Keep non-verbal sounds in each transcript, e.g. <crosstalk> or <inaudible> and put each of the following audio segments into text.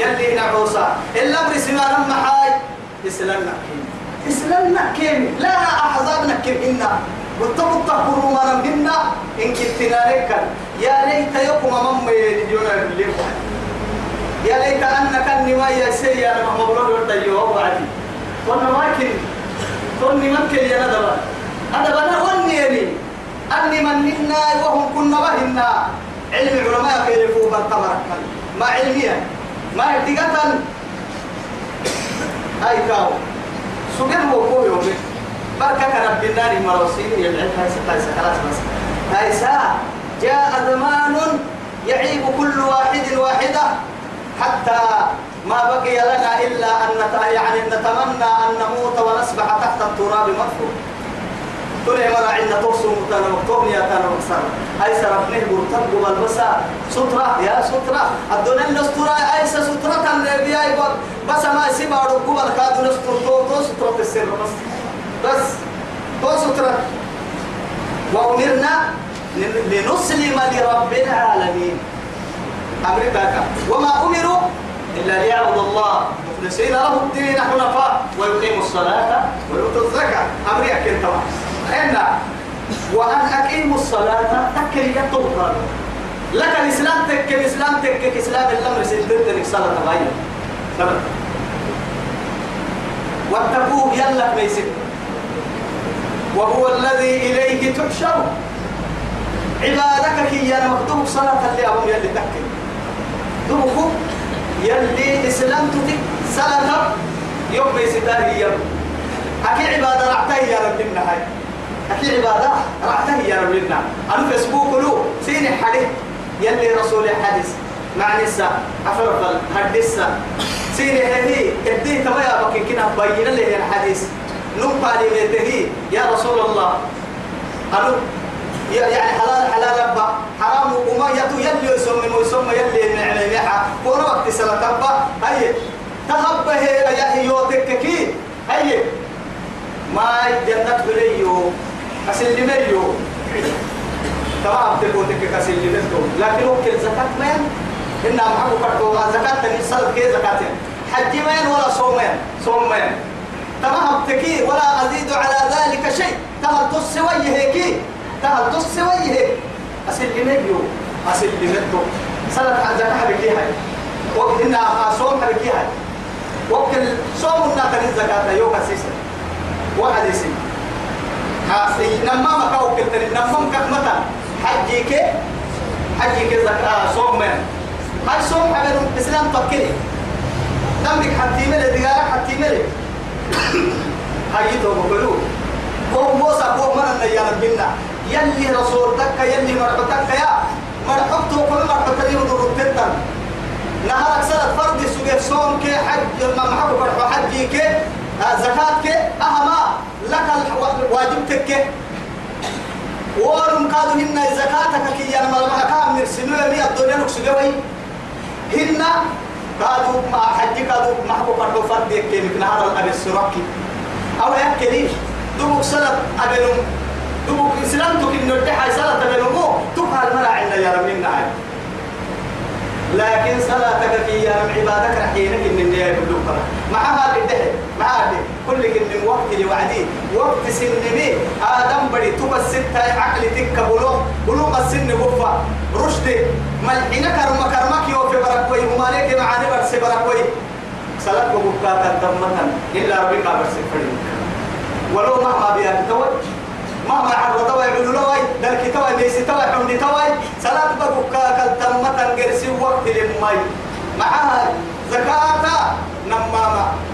يلي نعوسا إلا برسما لما حاي. إسلام نكيم. إسلام نكيم. لا أحزاب نكيم واتقوا الطهر ما نمنا إن كنتنا لك. يا ليت يقوم من يديونا الليل. يا ليت أنك النوايا سيئة مبرور والتيوه وعدي قلنا ما كن قلني من كن يا ندبا. ندبا نقولني يلي أني من منا وهم كنا بهنا علم العلماء في رفوب التمرك ما علميا ما ارتقاتا أي كاو. سبحانه وقوله بركة رب النار مروسين يلعب هاي هاي خلاص بس. هاي ساعة جاء زمان يعيب كل واحد واحدة. حتى ما بقي لنا إلا أن يعني نتمنى أن نموت ونسبح تحت التراب مدفون تولي مرة عندنا توصل متانا مكتوب يا تانا مكسر هاي سرف نهبر تبقوا بالبسا سترة يا سترة. الدنيا النسترة أي سترة النبي بس ما يسيب أرقوا بالكادو نستر تو تو سترة السر بس. بس توسطر وأمرنا لنسلم لرب العالمين. أمريكا وما أمروا إلا ليعبدوا الله. مخلصين له الدين حنفاء ويقيموا الصلاة ويؤتوا الزكاة. أمريكا كنت إن وأن أقيموا الصلاة تكل يطوها لك الإسلام تك الإسلام تك إسلام الأمر سيدتك صلاة غير واتقوه يلا ميسك وهو الذي إليه تحشر. عبادك يا مكتوب صلاة اللي أبو يلي تكي دوكو يلي إسلام تتك صلاة. يوم بيستاه يوم أكي عبادة رعته يا رب النهاية. أكي عبادة رعته يا رب النهاية أنا فيسبوك له سيني حديث. يلي رسول الحديث مع نسا أفرفل هدسا سيني هذه كديه تما يا بكي كنا بينا له الحديث نم قال يا رسول الله. قالوا يعني حلال حلال ربا حرام وما يتو يلي يسمى ويسمى يلي نعمة يحا كون وقت سنة تبا هاي تهب هي يا يوتك كي. هاي ما جنة بليو. أسل مليو تمام تقول تك كسل لمتو لكن وكل زكاة مين إن معه فرقوا زكاة تنصل كي زكاة. حج مين ولا صوم مين صوم مين تكي ولا أزيد على ذلك شيء. تهل تسوي هيك تهل تسوي هيك أسلمي أسلمته سنة عن زكاة بكي هاي. وقت إن صوم بكي هاي. وقت صوم الناقل الزكاة يوم أسيسا وحديثي نما ما كاو كتر نما مكك متى؟ حجيك حجيك زكاة صوم من هاي صوم حبيب الإسلام تبكي دمك حتى ملي دقارك حتى ملي. <coughs> هاي تو بقولوا. هو موسى هو من النيان بينا يلي رسول تك يلي مرحتك يا. مرحبته كل مرحبته يودر التتن نهارك سنة فرد سجى صوم كي حج ما محب فرح حجي كي. زكاة كي. أهما لك واجبتك كي ورم كادو هن زكاتك كي يا ملما كام نرسلوا لي الدنيا نكسجوي هن كادو ما حج كادو محبو فرد فرد كي نهار الأبي السرقي. أو يكلي دوك سلط أبنهم دوك إسلام دوك إنه تحي سلط أبنهم تبها المرا عندنا يا رب منا لكن صلاتك في يا رب عبادك رحينك من النية يقولون معها بالدهر معها كل كن وقت لوعدي. وقت سن بي. آدم بدي تبى ستة عقل تك بلوغ بلوغ السن بفا رشد ملحنا كرم كرمك يوفي بركوي. همالك معاني برسي بركوي. صلاة بكاتا دمتا إلا ربك برسي فريق ولو مهما بيان توي مهما عرض توي يقولوا له واي دلك توي ليس توي حمد توي صلاة بكاتا دمتا قرسي وقت للماي معها زكاة. نماما.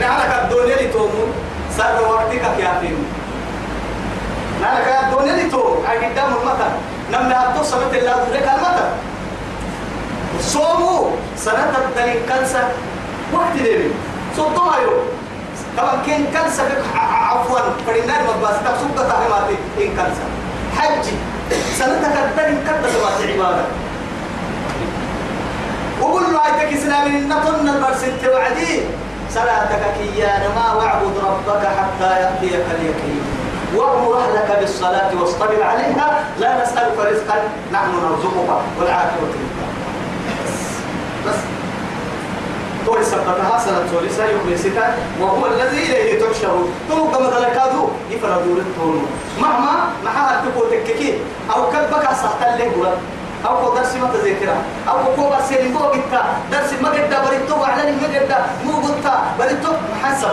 نعلك الدنيا لتومون سر وقتك كافين نعلك الدنيا لتوم أي قدام المطر نمنا هتو سبت الله ذلك المطر صوموا سنة الدليل كنسة وقت ليلي صدوا يو طبعا كين كنسة عفوا فرنان مباس تقصد تعليماتي إن كنسة حج سنتك الدليل كنسة عبادة وقول له عيتك إسلام نطن البرسنت وعدي صلاتك كيان ما واعبد ربك حتى يأتيك اليقين. وأمر أهلك بالصلاة واصطبر عليها. لا نسألك رزقا نحن نرزقك والعاقبة بس. بس ثبتها سنة سوليسا يخلصك وهو الذي إليه تحشر تو كما ذلكادو يفردوا للتون مهما محا تكو تككي أو سحت اللي قرأ أو درس ما تذكره أو كو بس يلقوا قتا درس ما قد بريتو على ما قد مو قتا بريتو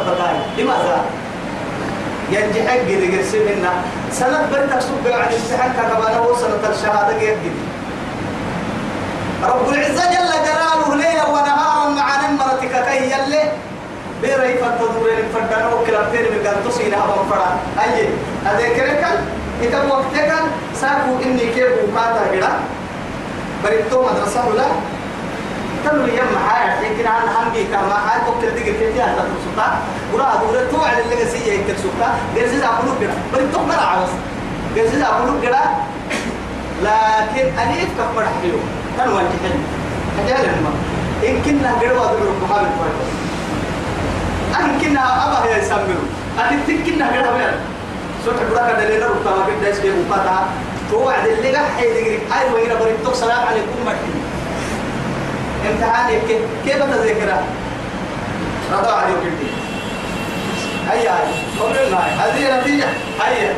بتاعي لماذا؟ ينجح قد قرسي منا. سنة بريتك سبق عن امتحان كما هو سنة الشهادة قد رب العزة جل جلاله ليلا ونهارا مع نمرتك كي يلي. بيري فتدورين فردنا وكلابتين من تصينا هبا فرا. أي أذكرك إذا وقتك ساكو إني كيف وقاتا كده بريتو مدرسة ولا؟ تلو يوم معايا يمكن عن هم بيك ما هاي توكل دقيقة كيف يا تلو سلطة ورا دورة توعد اللي جسية يكتب سلطة جرزيز أقولو كده بريتو مرة عاوز جرزيز أقولو كده لكن أنا إفكار مرة حلو كان وانت حلو هذا لما إن كنا قروا دور محمد فايز أن كنا أبا هي يسمعوا أن تكنا قروا بير سوت قرا كده لنا ركوا ما كده اسمه وقتا توعد اللي قاعد يدري أي وين بريتو سلام عليكم. مرحبا. امتحان كيف كيف تذكره؟ رضا عليك كده هيا قبلنا هذه نتيجة. هيا.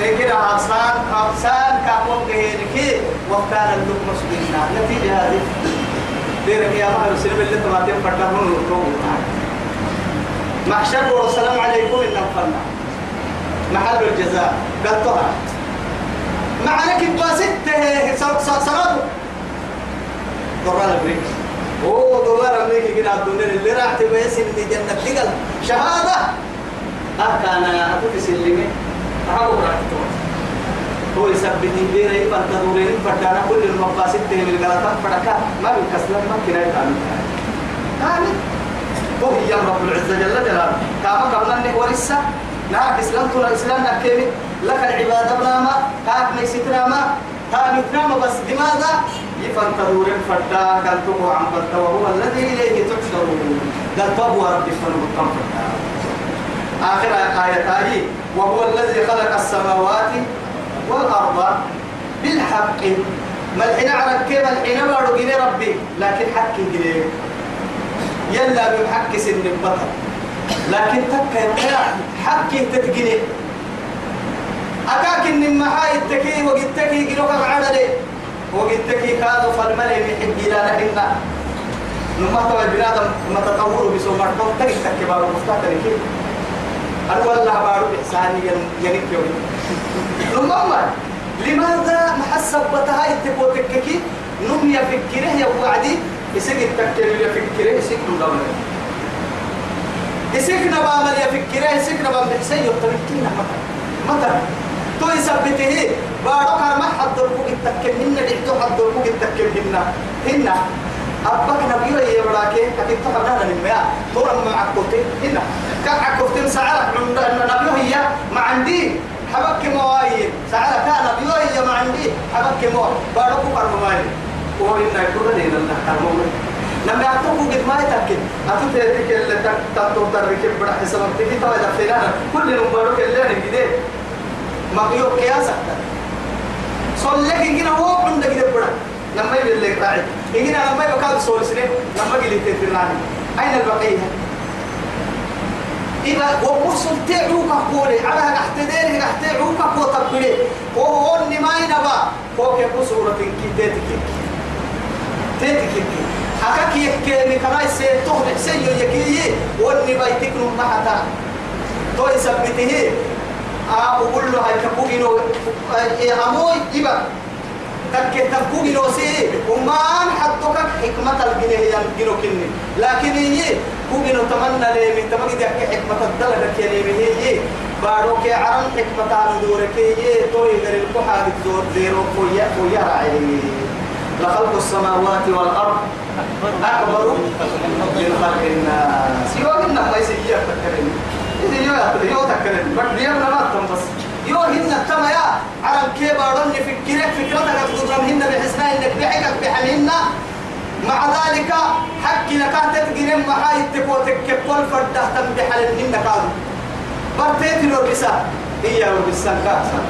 لكن أحسان أحسان كابون كهينك وكان اللقمة سبيلنا نتيجة هذه. ديرك يا مهر سلم اللي تماتين فتحون ورقوم محشر والسلام عليكم إن نفرنا محل الجزاء. قلتها. معنى كباسته سرد دوران البريك أوه دولار أمريكي كده الدنيا. اللي راح تبيس اللي جنة تقل. شهادة. أكانا أتوكي سلمي أحاول راح تتوقع هو يثبت بيري فانتظرين فردانا كل المقاصد تهم الغلطة فردكا ما بيكسلن ما كنا يتعامل كامل. هو هي رب العزة جل جلاله. كما قبل أنه ولسه. نعم إسلام طول الإسلام نكيمي لك العبادة بناما. كاك ميستنا ما كامتنا بس لماذا يفنتظور فردا قال تبو عن فردا وهو الذي إليه تحشرون. قال تبو ربي فنبقى فردا آخر آية آية وهو الذي خلق السماوات والأرض بالحق. ما الحين عرب كيف الحين جني ربي لكن حق جني يلا بحق سن البطل. لكن تكا حق تتجني أكاك إن محاي التكي وقتكي جنوك عدلي وقتكي كادوا فالملي بحق إلى نحنا نما توا بنادم ما تطوروا بسومر تو تكي تكي بارو مفتاح كيف أنا والله بارو إحساني ينك يوم نما لماذا محسب بتهاي تبو تككي نم يفكره يا وعدي يسيق التكتير يفكره يسيق نبامل يسيق نبامل. يفكره يسيق نبامل. حسين يطرقنا متى متى تو يثبته بارو كرما حد التكم هن دحتو حد الفوق التكم هن هن أبك نبيه يا براكي أكيد تحرنا نميا تورا مع عكوتي. هنا كعكوتي سعرك من نبيه هي ما عندي. حبك مواي. سعرك كان نبيه هي ما عندي. حبك مو. بارو كرم ماي وهو إن يكون لنا نحرمه لما يعطوك قد ما يتأكد أتوتيك اللي تكتب تركب بڑا حساب تكي توا دفينا كل نمبرك اللي أنا ما بيو قياسك صلك يجينا هو عندك كده بڑا لما يبي اللي قاعد يجينا لما يبقى كاد صور سنة لما يجي تترناني أين البقية؟ إذا وقصل تعوك قولي على نحتدير نحتعوك قوتك وهو ما ينبا هو كيف صورة كي تيتك تيتك حكاك يحكي كما تهلك سيو يكيه وأني بايتك نمحتا تو يثبته أقول له هاي كبوغينو أموي إبا. تكي تكوغينو سي وما حدك حكمة الجنيه ينجنو كني. لكن هي كوغينو تمنى لي من تمنى دي حكمة الدلة كي لي هي بارو كي عرم حكمة دورك هي. توي غير الكحة زور زيرو. فويا فويا راعي لخلق السماوات والأرض أكبر من خلق الناس. يوم ما يسير تكرم إذا يو يو تكرم بس يوم ما تنبس يو هن كما يا عرب كيف أردن فكرك فكرتك تقدرن هن بحسنا إنك بحكك بحنهن مع ذلك حق لك تتقرم محاي تكوتك كل فرد تهتم بحلهن كانوا. برتيت لو بسا هي لو بسا كاسا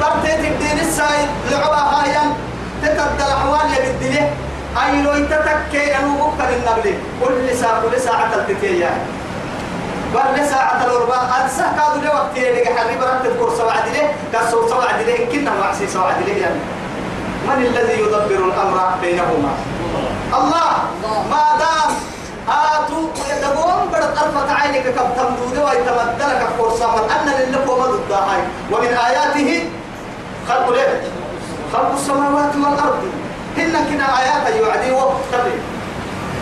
برتيت الدين السايد لعبها هايا تتبدل الأحوال اللي بالدليه أي لو يتتكي أنو بكر النبلي كل ساعة كل ساعة تلتكي بل ساعة الأربعة أنسى كادو لي وقت يلي حري برات تذكر سبعة دليه كسر سبعة دليه كنا معسي سبعة دليه يعني؟ من الذي يدبر الأمر بينهما؟ الله! ما دام آتوا يدبون بدت طرفة عينك كم تمدود ويتمدلك فرصة أن للقوم ضد هاي. ومن آياته خلق ليه؟ خلق السماوات والأرض. هن كنا آيات يعدي وقت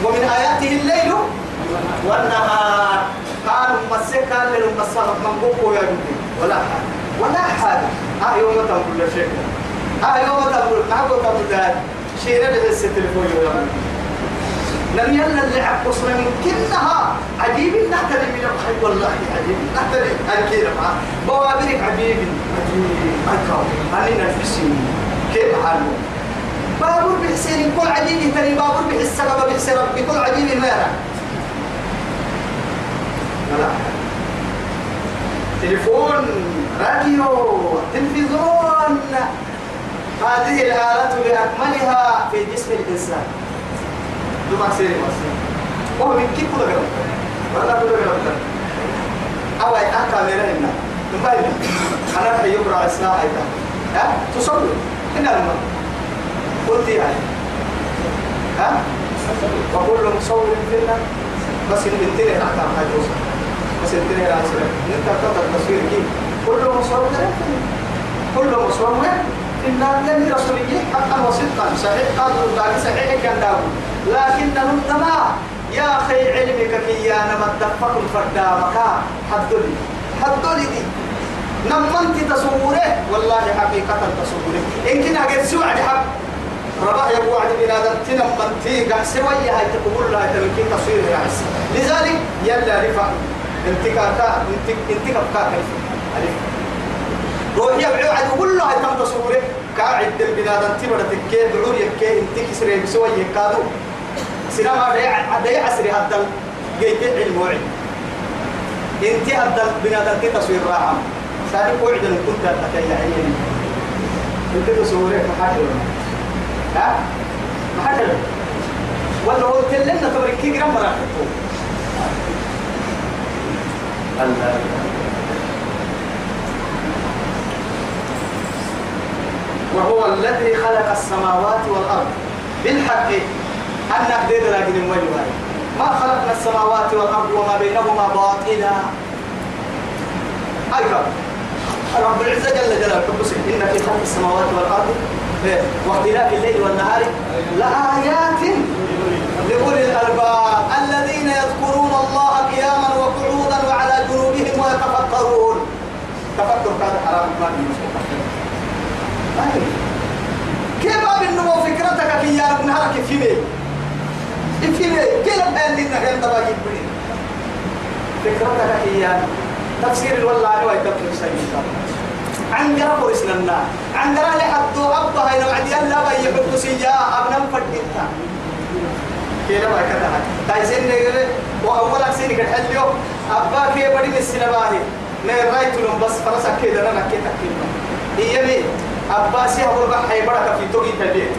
ومن آياته الليل والنهار. قالوا مسكا للمسا من بوكو يا بنتي ولا حاجة. ولا حاجة. ها يوم تقول شيء. ها يوم تقول ما هو تقول ده شيرة بس التليفون يوم. لم يلا اللي عقصنا من كلها عجيب. نحترم من الخير. والله عجيب. نحترم الكيرة بوابرك عجيب. عجيب. أكاو أنا نفسي. كيف حاله؟ بابور بحسين. كل عجيب تري بابور بحس. سبب بحس. ربي. كل عجيب ما لا تليفون راديو تلفزيون. هذه الآلات بأكملها في جسم الإنسان. دوما سيري مصر وهو من كيف كده قرب ولا كده قرب أو أي أكا ميرا هنا نبايل أنا في يبرع إسلام أيضا ها؟ تصور هنا لما قلت يعني. ها؟ وكل مصور في الله بس البنتين أحكام هاي توصل بس البنتين على سلام أنت تقدر تصوير كيف كل مصور كل مصور إن النبي رسولي حقا وصدقا. صحيح قالوا ذلك صحيح كان داود. لكن نمتما يا أخي علمك كي يا نما الدفق الفردامك حدولي حدولي دي. نمنت تصوره. والله حقيقة تصوره. إن كنا قد سوعد حق. ربع يبو عد بنادم تنمنتي قد سوية هاي تقول لها تمكين تصوير يا عس لذلك يلا رفع انتكاكا انتكاكا كيف ألف. روح يبعو عد يقول له هاي تم تصوره قاعد البنادم تبرد تكي بعور يكي انت كسري بسوي يكادو. سينما ديع عسري هدل. جيت علم وعي. انت هدل بنادم تصوير راحة سالك وعد ان كنت عيني. انت تصورك ما حد ها؟ حد ولا هو كلمنا تبركي جرام مراكبه الله وهو الذي خلق السماوات والأرض. بالحق. أن نقدر لكن ما خلقنا السماوات والأرض وما بينهما باطلا. أيضا رب؟ العزة جل جلاله. إن في خلق السماوات والأرض واختلاف الليل والنهار لآيات لأولي الألباب. الذين يذكرون الله قياما وقعودا ويتفكرون تفكر كان حرام ما كيف بالنمو فكرتك في يا ابن هرك في مي في مي كيف بين لنا هل تباجي فكرتك هي تفسير والله وي تفسير سيد عن جرب ورسلنا عن جرب لحد أبا هاي نوعد يلا بي يحب سيا أبنا مفردتا كيف ما كذا؟ تايسين نقول وأول أكسين كده حلو أبا كيف بدي السينما نه رايت لهم بس فرسك كده أنا كده كده هي مين أباسي أقول بقى حيبرك في توقي تبيه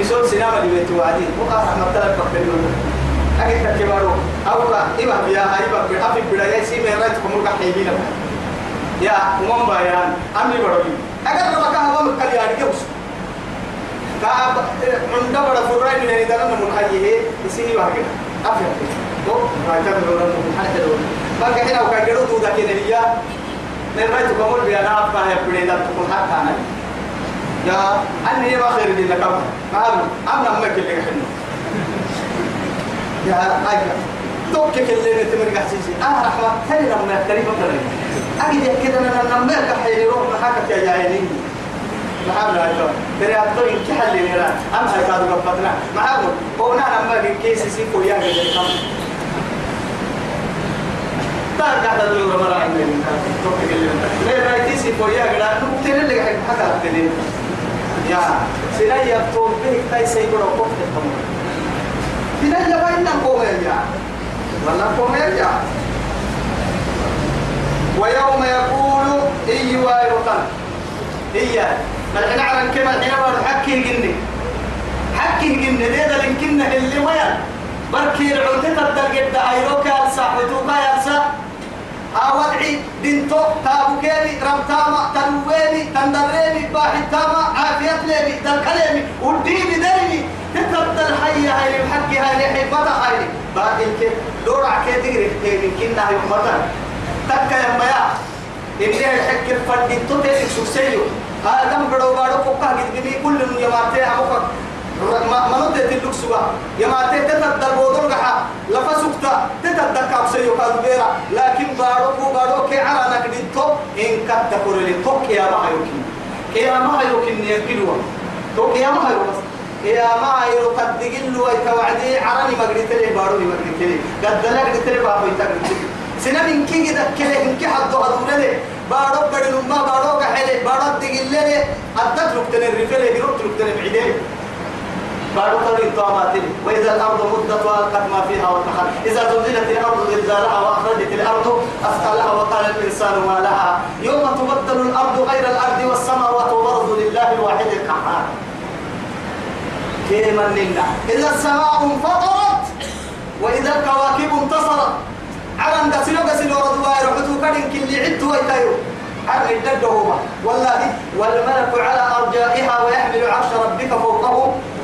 بسول سينما اللي بيتوا عادي وقع رحمة الله بقبلون أجد كبارو أو إما بيا هاي بقى أفي بداية سي من رأيت كمل كحيبين يا أمم بيان أمي بروي. أجد ربك هوا مكالي يعني كوس كاب عند بڑا فراي من هذا لما نحييه يسيني واحد أفي. تو رايت نحن تلورا بقى هنا وكاجرو تودا كده من رأيت كمول بيانا أبقى هي بدينا تكون حتى أنا يا أني ما خير دي لك ما أبو أنا أمك اللي حنو يا أيها توك اللي نتمر قحسيسي أنا رحمة تاني لما يختلف مثلا أجد كده أنا لما يقحي يروح محاكك يا عيني محمد هايلو ترى أتوي كحل لي لا أم هاي كادو قفتنا محمد هو أنا لما كيسي سيكو يا جدي هذا اللي هو مرة عندي لا رايتي سيكو يا جدي نقطة اللي حق حكى تدين يا سينايا توم بيك تاي سيكو ركوب تكمل سينايا باينا كوميريا ولا كوميريا ويوم يقول إي وايرقا إيا. الحين على كما الحين ما حكي الجني نديد لنكن اللي ويا بركي العودة تدقى دعيروك يلسا حدوك يلسا أودعي دينتو تابو كيمي رمتاما تنويني تندريني باحي تاما عافية ليمي دلكليمي وديني ديني. تتبدل حي هاي الحق هاي حكمة هاي. باقي الكي دورع كي تقري كيمي كنا يوم مطر تكا يا ميا. إني الحق الفردين تو تيسك سوسيو آدم بدو بارو كوكا قد بني كل يمارتي عموكا ما نود تلوك سوا. يمارتي تتدل بودر قحا لفا سكتا. تتدل كابسيو كالبيرا. لكن بارو بارو كي عرا نكدي تو إن كد تقول لي تو كيا ما هيوكين كيا ما هيوكين يكيلوا تو كيا ما هيوكين يا ما يرو قد دقلوا يتوعدي عرني مقريت لي بارو مقريت لي. قد لا قريت لي بابو يتقريت سنة من كي قد كله إن كي حدو هدول لي بارو بدل ما بارو كحله بارو لي أدت ركتن الرفلة جروت ركتن بعيدين بارو طريق طاماتين وإذا الأرض مدت وألقت ما فيها وتخل. إذا زلزلت الأرض زلزالها وأخرجت الأرض أثقالها وقال الإنسان ما لها. يوم تبدل الأرض غير الأرض والسماوات وبرزوا لله الواحد القهار. كيما لنا إذا السماء انفطرت وإذا الكواكب انتصرت. عرن دسلو قسلو ردوا يرحتو كدن كل عدتو ويتايو. عرن الددهما والله والملك على أرجائها ويحمل عرش ربك فوقهم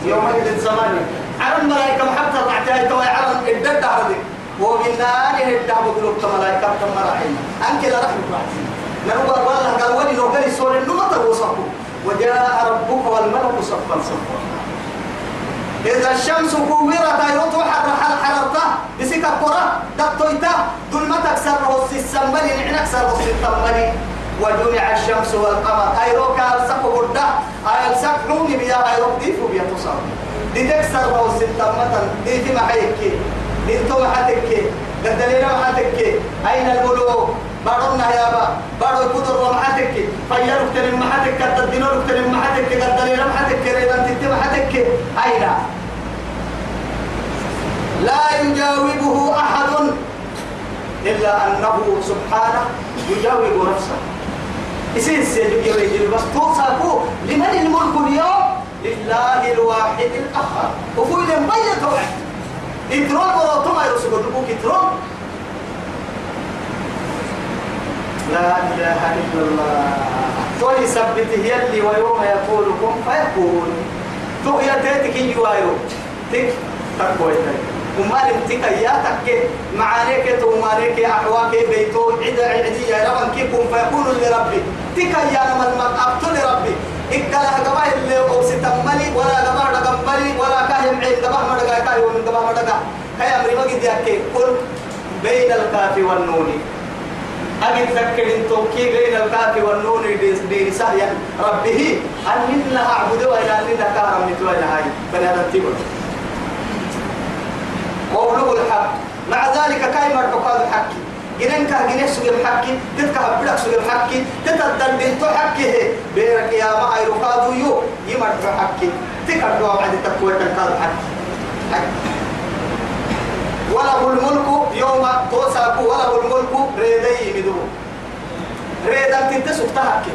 يومئذ زمان عرن ملائكة محبتة رعتها توي عرن الدد عرضي ومنا أنه الدعم قلوب ملائكة كم راحين أنك لا رحمة رعتي نقول والله؟ قال ولي لو قال سوري النمط وصفه وجاء ربك والملك صفا صفا. إذا الشمس كورت حر حر حررته. بسكة قرى دقتويتا دول ما تكسر رؤوس السمبلي نحن نكسر رؤوس السمبلي. وجمع الشمس والقمر. أيروك ألسق بردا ألسق حومي بيا أيروك ديفو بيا تصر دي تكسر رؤوس التمة دي في محيك دي تو محتك قدلنا محتك أين الملوك بارنا يا با بارو كتر ومحتك فيرك تلم محتك الدينور تلم محتك قدلنا محتك ريدان تتم محتك أين؟ لا يجاوبه أحد إلا أنه سبحانه يجاوب نفسه. يصير يجي بس توصفوا لمن الملك اليوم؟ لله الواحد الأخر. وفوق الميت توعد إترون ورا تما يرسل دبوك إترون. لا إله إلا الله. توي سبته يلي ويوم يقول كن فيكون تو يا تيتك يوايو تك تقوي وما لمتك يا تك معانيك تو مالك أحواك بيتو عدا عدي يا رب كيكم فيكون لربي. تك يا نمل مقابت لربي إكلا جماعة اللي أوسي تملي ولا جماعة جمبلي ولا كاهم عين جماعة مدقا كاهم من جماعة مدقا كاي أمري ما قد يحكي قل بين الكاف والنون أجد فكر إن توكي بين الكاف والنون دي سهيا ربه أن من أعبد وإلى أن كارم متوالى هاي فلا تنتبه قوله الحق مع ذلك كاي مرحبا الحق جنين كه جنين سوي حكي تتكه بدك سوي حكي تتدل بنتو حكي بيرك يا ما أي ركادو يو يمرح حكي. تكردوا بعد تكوي تكاد حكي. وله الملك يوم توساكو وله الملك ريدي مدو ريدا تنتسك تحكي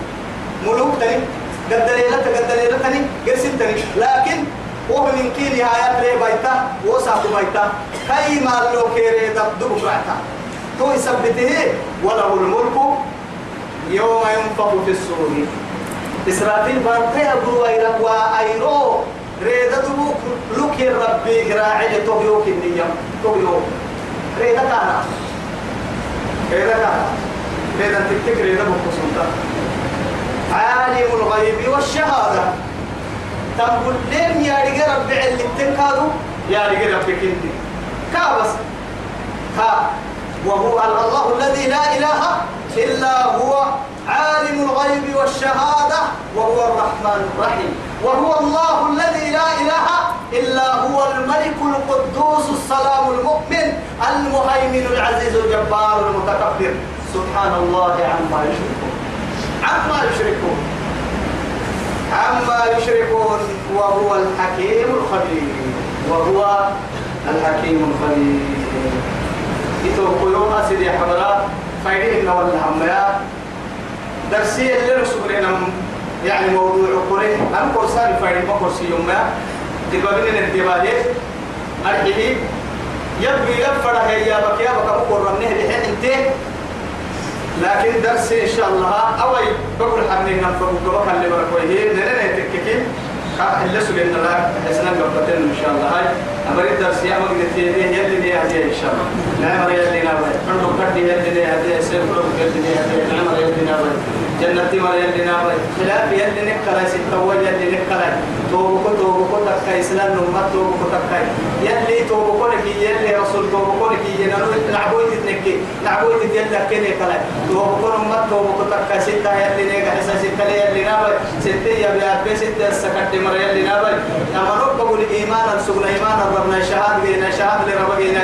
ملوك تاني قد دليلة قد دليلة تاني قرسين تاني لكن وهو من كي نهاية لي بيتا وساكو بيتا كي ما لو كيري دبدو بعتا. تو يثبته وله الملك يوم ينفخ في الصور. إسرافيل أبو إلى وأيرو ريدة تبوك لك ربي راعي توبيوك النية. توبيوك ريدة كانا. ريدة كانا. ريدة تكتك ريدة بقصنتا عالم الغيب والشهادة. تقول لين يا رجال ربي اللي تنكادو يا رجال ربي كنتي. كابس ها وهو الله الذي لا إله إلا هو عالم الغيب والشهادة وهو الرحمن الرحيم. وهو الله الذي لا إله إلا هو الملك القدوس السلام المؤمن المهيمن العزيز الجبار المتكبر. سبحان الله عما يشركون. عما يشركون. عما يشركون. وهو الحكيم الخبير. وهو الحكيم الخبير. يتوقع يوم أسير يا حضرات فايدين ولا هميا درسي اللي رسول لنا يعني موضوع قريه أنا كورسان فايدين ما كورسي يوم تبغين الانتباه أرحيه يبقي يفرح هي بك يا بك أقول رمنه بحين أنت. لكن درس إن شاء الله. أوي بقول حمني نفهم بقول اللي بركويه نرى نتككين اللي سجلنا لا حسنا قبتين إن شاء الله. هاي أمريد درس يا مقدر تيجي يلي لي هذه إن شاء الله. نعم يلي نابي عندك كردي يلي لي هذه سيفلو يلي لي هذه يلي نابي جنتي ما يلي نابي خلاف يلي نكلا ستة يلي نكلا توبكو توبكو تكا إسلام نمت توبكو تكا يلي توبكو لك يلي رسول توبكو لك. ينالو نعبوي تتنكي نعبوي تتيلا كني كلا توبكو نمت توبكو تكا ستة يلي نيجا حسا ستة يلي نابي. ستة يبي أبي ستة السكت مر يلي نابي. أما نقبل إيمانا سقنا إيمانا ربنا شهاد بينا شهاد لربنا